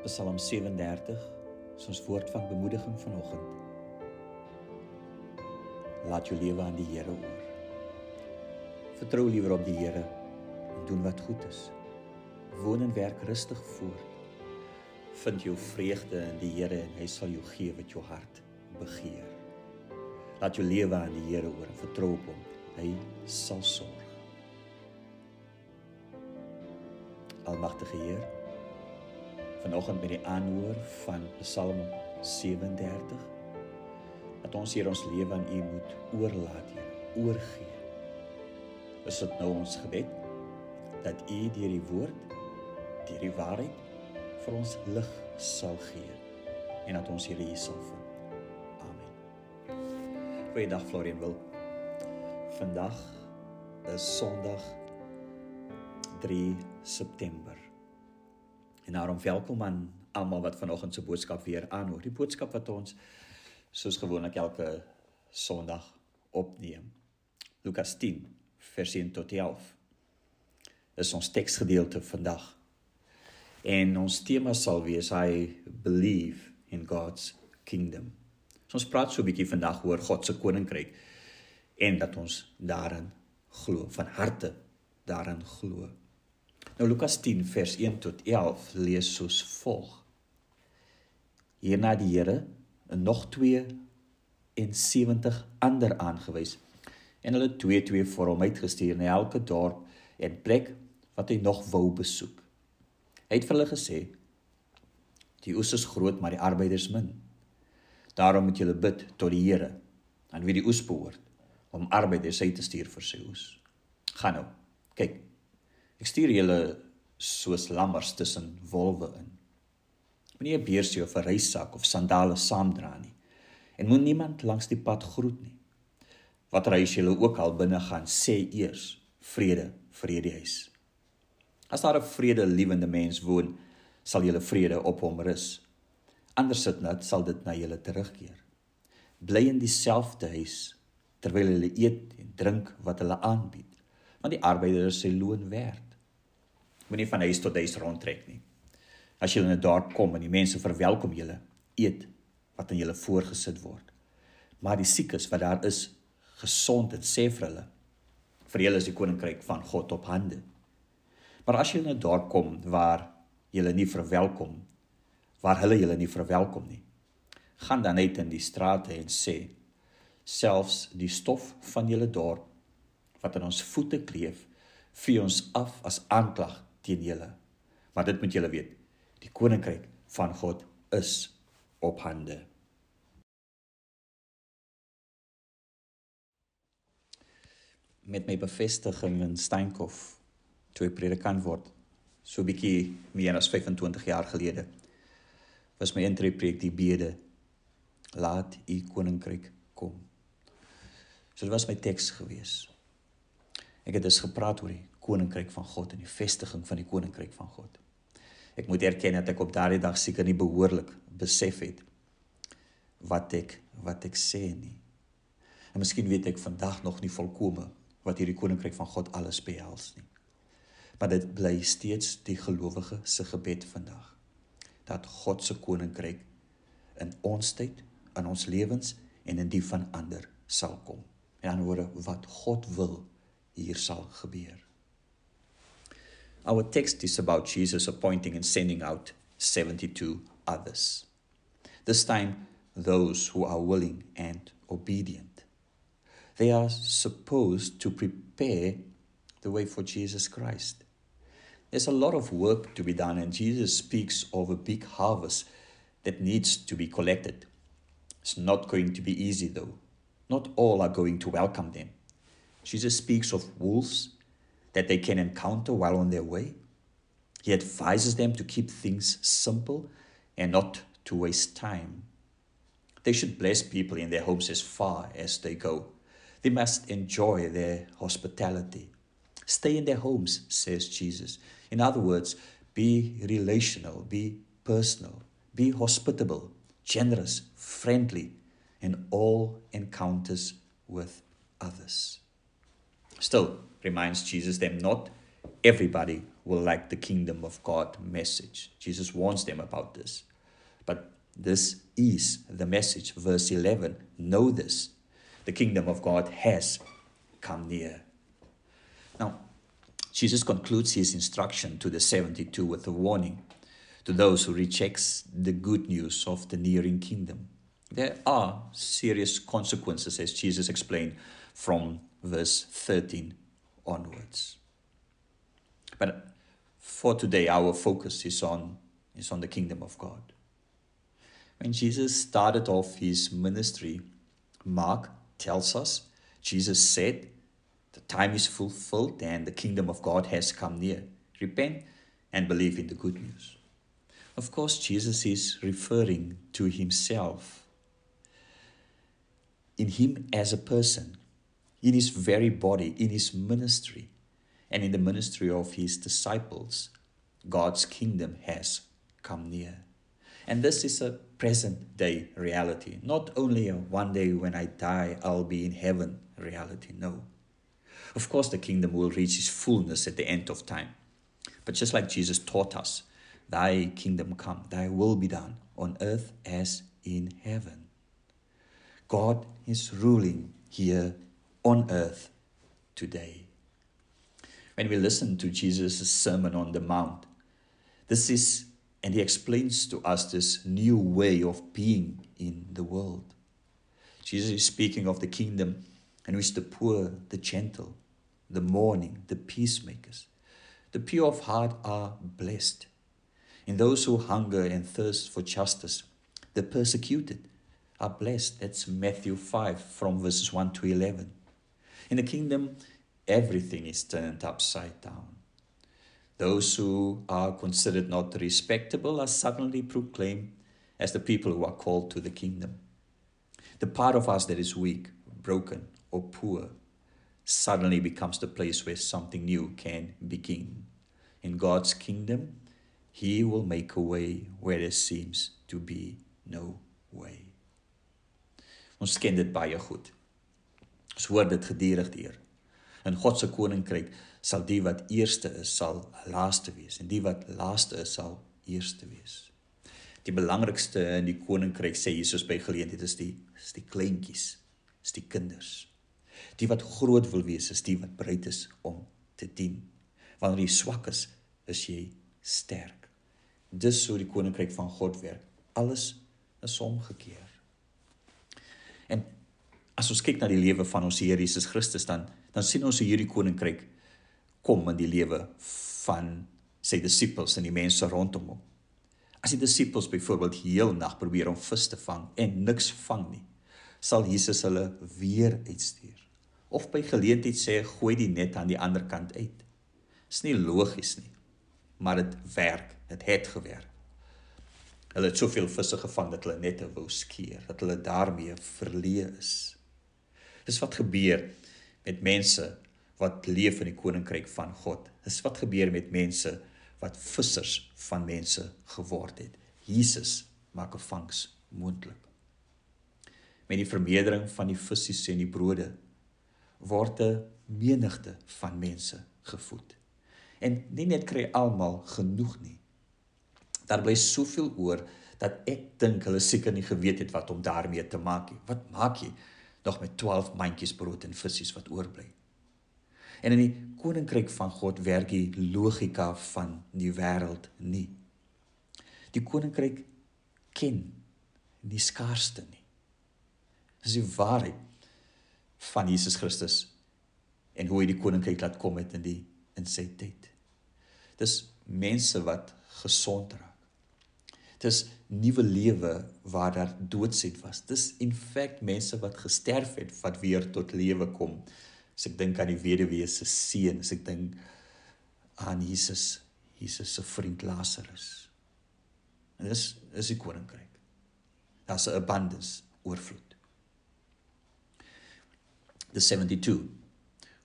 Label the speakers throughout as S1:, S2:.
S1: Psalm 37 is ons woord van bemoediging vanoggend. Laat jou lewe aan die Here oor. Vertrou liewer op die Here en doen wat goed is. Woon en werk rustig voort. Vind jou vreugde in die Here en hy sal jou gee wat jou hart begeer. Laat jou lewe aan die Here oor en vertrou op hom. Hy sal sorg. Almagtige Heer, vanoggend met die aanhoor van Psalm 37 dat ons hier ons lewe aan U moet oorlaat, Here, oorgee. Is dit nou ons gebed dat U deur die woord, deur die waarheid vir ons lig sal gee en dat ons Here hier sal vind. Amen. Goeiedag Florian wil. Vandag is Sondag 3 September. En daarom welkom aan almal wat vanoggend se boodskap weer aanhoor. Die boodskap wat ons soos gewoonlik elke Sondag opneem. Lukas 10 vers 1 tot 11. Dis ons teksgedeelte vandag. En ons tema sal wees I believe in God's kingdom. So ons praat so 'n bietjie vandag oor God se koninkryk en dat ons daarin glo van harte daarin glo. Nou Lukas 10 vers 1 tot 11 lees soos volg. Hierna die Here en nog 2 en 70 ander aangewys en hulle twee twee vir hom uitgestuur na elke dorp en plek wat hy nog wou besoek. Hy het vir hulle gesê: Die oes is groot, maar die arbeiders min. Daarom moet julle bid tot die Here aan wie die oes behoort om arbeiders uit te stuur vir sy oes. Gaan nou. Kyk. Ek stuur julle soos lammers tussen wolwe in. Moenie 'n beursie of 'n reissak of sandale saamdra nie. En moenie niemand langs die pad groet nie. Wat reis julle ook al binne gaan, sê eers vrede vir hierdie huis. As daar 'n vredelewende mens woon, sal julle vrede op hom rus. Anders sit net sal dit na julle terugkeer. Bly in dieselfde huis terwyl hulle eet en drink wat hulle aanbied, want die arbeider is sy loon werd. Moenie van huis tot huis rondtrek nie. As jy in 'n dorp kom en die mense verwelkom julle, eet wat aan julle voorgesit word. Maar die siekes wat daar is, gesond en sê vir hulle, vir julle is die koninkryk van God op hande. Maar as jy in 'n dorp kom waar julle nie verwelkom, waar hulle julle nie verwelkom nie, gaan dan uit in die strate en sê selfs die stof van julle dorp wat aan ons voete kleef, vee ons af as aanklag teen julle. Maar dit moet julle weet, die koninkryk van God is op hande. Met my bevestiging in Steenkof toe ek predikant word, so 'n bietjie meer as 25 jaar gelede, was my intree preek die bede laat u koninkryk kom. So dit was my teks gewees. Ek het dus gepraat oor die koninkryk van God en die vestiging van die koninkryk van God. Ek moet erken dat ek op daardie dag seker nie behoorlik besef het wat ek wat ek sê nie. En miskien weet ek vandag nog nie volkome wat hierdie koninkryk van God alles behels nie. Maar dit bly steeds die gelowige se gebed vandag dat God se koninkryk in ons tyd, in ons lewens en in die van ander sal kom. En dan word wat God wil hier sal gebeur. Our text is about Jesus appointing and sending out 72 others. This time those who are willing and obedient. They are supposed to prepare the way for Jesus Christ. There's a lot of work to be done, and Jesus speaks of a big harvest that needs to be collected. It's not going to be easy, though. Not all are going to welcome them. Jesus speaks of wolves that they can encounter while on their way. He advises them to keep things simple and not to waste time. They should bless people in their homes as far as they go. They must enjoy their hospitality. Stay in their homes, says Jesus. In other words, be relational, be personal, be hospitable, generous, friendly, in all encounters with others. Still, reminds Jesus them, not everybody will like the kingdom of God message. Jesus warns them about this. But this is the message. Verse 11 Know this the kingdom of God has come near. Now, Jesus concludes his instruction to the 72 with a warning to those who rejects the good news of the nearing kingdom. There are serious consequences, as Jesus explained from verse 13 onwards. But for today, our focus is on, is on the kingdom of God. When Jesus started off his ministry, Mark tells us Jesus said, The time is fulfilled and the kingdom of God has come near. Repent and believe in the good news. Of course, Jesus is referring to himself. In him as a person, in his very body, in his ministry, and in the ministry of his disciples, God's kingdom has come near. And this is a present day reality, not only a one day when I die, I'll be in heaven reality. No. Of course, the kingdom will reach its fullness at the end of time. But just like Jesus taught us, Thy kingdom come, Thy will be done on earth as in heaven. God is ruling here on earth today. When we listen to Jesus' Sermon on the Mount, this is, and he explains to us this new way of being in the world. Jesus is speaking of the kingdom in which the poor, the gentle, the mourning, the peacemakers, the pure of heart are blessed. In those who hunger and thirst for justice, the persecuted are blessed. That's Matthew 5 from verses 1 to 11. In the kingdom, everything is turned upside down. Those who are considered not respectable are suddenly proclaimed as the people who are called to the kingdom. The part of us that is weak, broken, or poor suddenly becomes the place where something new can begin. In God's kingdom, He will make a way where there seems to be no way. Ons ken dit baie goed. Hoor dit gedurig deur. In God se koninkryk sal die wat eerste is, sal laaste wees en die wat laaste is, sal eerste wees. Die belangrikste in die koninkryk sê Jesus by geleentheid is die is die kleintjies, is die kinders. Die wat groot wil wees is die wat bereid is om te dien. Wanneer jy swak is, is jy sterk. Dis hoe die koninkryk van God werk. Alles is omgekeer. En as ons kyk na die lewe van ons Here Jesus Christus dan dan sien ons hoe hierdie koninkryk kom in die lewe van sy disippels en die mense rondom hom. As die disippels byvoorbeeld heel nag probeer om vis te vang en niks vang nie, sal Jesus hulle weer uitstuur. Of by geleentheid sê gooi die net aan die ander kant uit. Dis nie logies nie, maar dit werk, dit het gewerk. Hulle het soveel visse gevang dat hulle net wou skeer, dat hulle daarmee verleë is. Dis wat gebeur met mense wat leef in die koninkryk van God. Dis wat gebeur met mense wat vissers van mense geword het. Jesus maak 'n vangs moontlik. Met die vermeerdering van die visse en die brode word 'n menigte van mense gevoed. En nie net kry almal genoeg nie. Daar bly soveel oor dat ek dink hulle seker nie geweet het wat om daarmee te maak nie. Wat maak jy nog met 12 mandjies brood en visse wat oorbly? En in die koninkryk van God werk die logika van die wêreld nie. Die koninkryk ken die skaarste nie. Dis die waarheid van Jesus Christus en hoe hy die koninkryk laat kom het in die in sy tyd. Dis mense wat gesond raak. Dis nuwe lewe waar daar doodsheid was. Dis in feite mense wat gesterf het wat weer tot lewe kom. As ek dink aan die weduwee se seun, as ek dink aan Jesus, Jesus se vriend Lazarus. En dis is die koninkryk. Daar's 'n abundance, oorvloed. the 72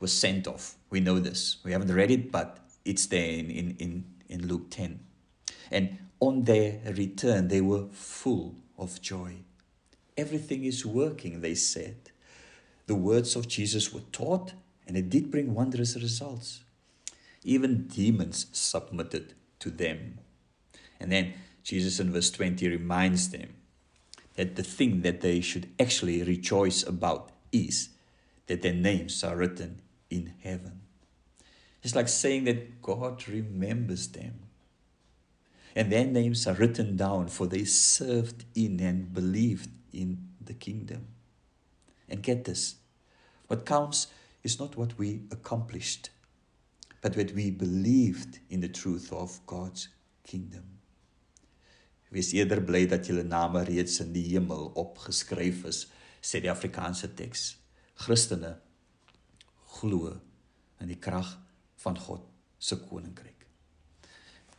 S1: was sent off. We know this. We haven't read it, but it's there in, in, in, in Luke 10. And on their return, they were full of joy. Everything is working, they said. The words of Jesus were taught, and it did bring wondrous results. Even demons submitted to them. And then Jesus in verse 20 reminds them that the thing that they should actually rejoice about is that their names are written in heaven. It's like saying that God remembers them. And their names are written down for they served in and believed in the kingdom. And get this what counts is not what we accomplished, but what we believed in the truth of God's kingdom. Wees eerder bly dat julle name reeds in die hemel opgeskryf is, sê die Afrikaanse teks. Christene glo in die krag van God se koninkryk.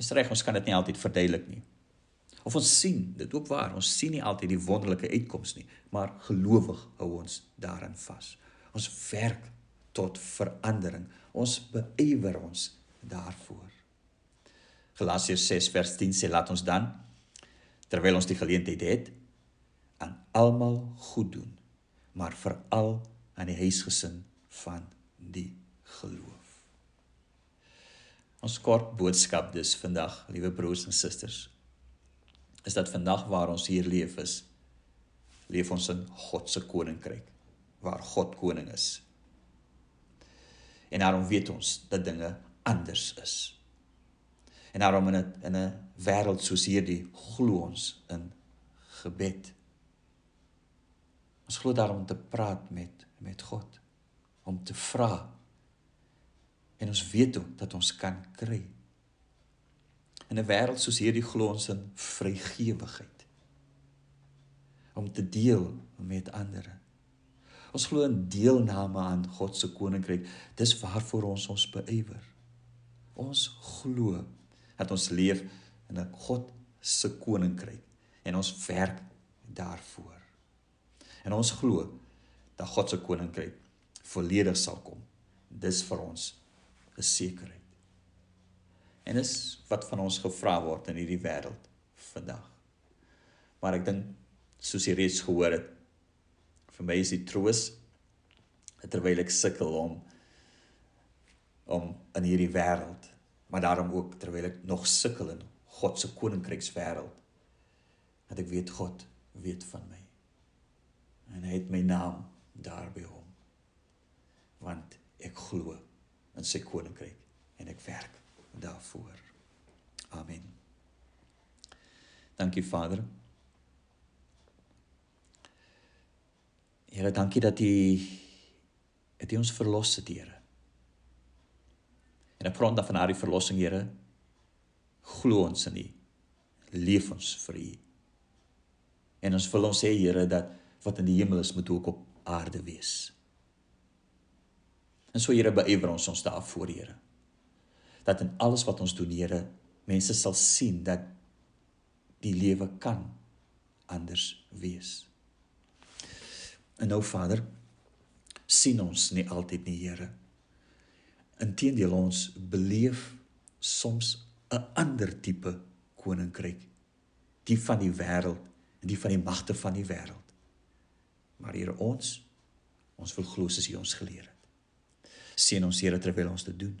S1: Dis reg, ons kan dit nie altyd verduidelik nie. Of ons sien, dit ook waar, ons sien nie altyd die wonderlike uitkomste nie, maar gelowig hou ons daarin vas. Ons werk tot verandering. Ons beywer ons daarvoor. Galasiërs 6 vers 10 sê laat ons dan terwyl ons die geleentheid het aan almal goed doen, maar veral aan die huisgesin van die geloof. Ons kort boodskap dus vandag, liewe broers en susters, is dat vandag waar ons hier leef is, leef ons in God se koninkryk waar God koning is. En daarom weet ons dat dinge anders is. En daarom in 'n in 'n wêreld soos hierdie glo ons in gebed. Ons glo daarom om te praat met met God, om te vra. En ons weet ook dat ons kan kry. In 'n wêreld soos hierdie glo ons in vrygewigheid. Om te deel met ander. Ons glo in deelname aan God se koninkryk. Dis waarvoor ons ons beywer. Ons glo dat ons leef in 'n God se koninkryk en ons werk daarvoor. En ons glo dat God se koninkryk volledig sal kom. Dis vir ons 'n sekerheid. En dis wat van ons gevra word in hierdie wêreld vandag. Maar ek dink soos jy reeds gehoor het, vir my is die troos terwyl ek sukkel om om in hierdie wêreld maar daarom ook terwyl ek nog sukkel in God se koninkrykswêreld dat ek weet God weet van my en hy het my naam daar by hom want ek glo in sy koninkryk en ek werk daarvoor amen dankie vader Here, dankie dat U het U ons verlos het, Here. En op grond van daardie verlossing, Here, glo ons in U. Leef ons vir U. En ons wil ons sê, Here, dat wat in die hemel is, moet ook op aarde wees. En so Here, beywer ons ons daarvoor, Here. Dat in alles wat ons doen, Here, mense sal sien dat die lewe kan anders wees. En nou Vader, sien ons nie altyd nie, Here. Inteendeel ons beleef soms 'n ander tipe koninkryk, die van die wêreld en die van die magte van die wêreld. Maar Here ons ons wil glo soos U ons geleer het. Seën ons Here terwyl ons dit doen.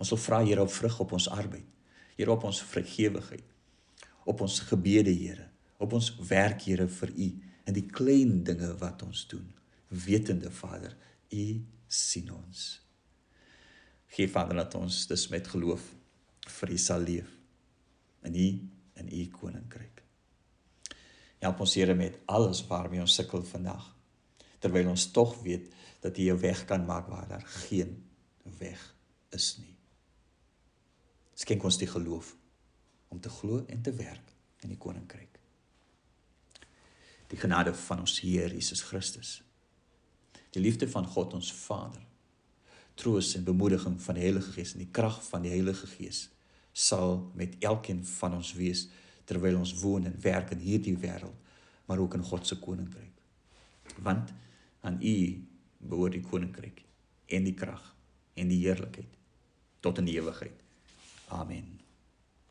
S1: Ons wil vra Here op vrug op ons arbeid. Here op ons vrygewigheid. Op ons gebede, Here. Op ons werk, Here vir U in die klein dinge wat ons doen. Wetende Vader, U sien ons. Geef Vader dat ons dus met geloof vir U sal leef in U in U koninkryk. Help ons Here met alles waarmee ons sukkel vandag. Terwyl ons tog weet dat U 'n weg kan maak waar daar geen weg is nie. Skenk ons die geloof om te glo en te werk in die koninkryk die genade van ons Here Jesus Christus. Die liefde van God ons Vader. Troos en bemoediging van die Heilige Gees en die krag van die Heilige Gees sal met elkeen van ons wees terwyl ons woon en werk in hierdie wêreld, maar ook in God se koninkryk. Want aan U behoort die koninkryk en die krag en die heerlikheid tot in die ewigheid. Amen.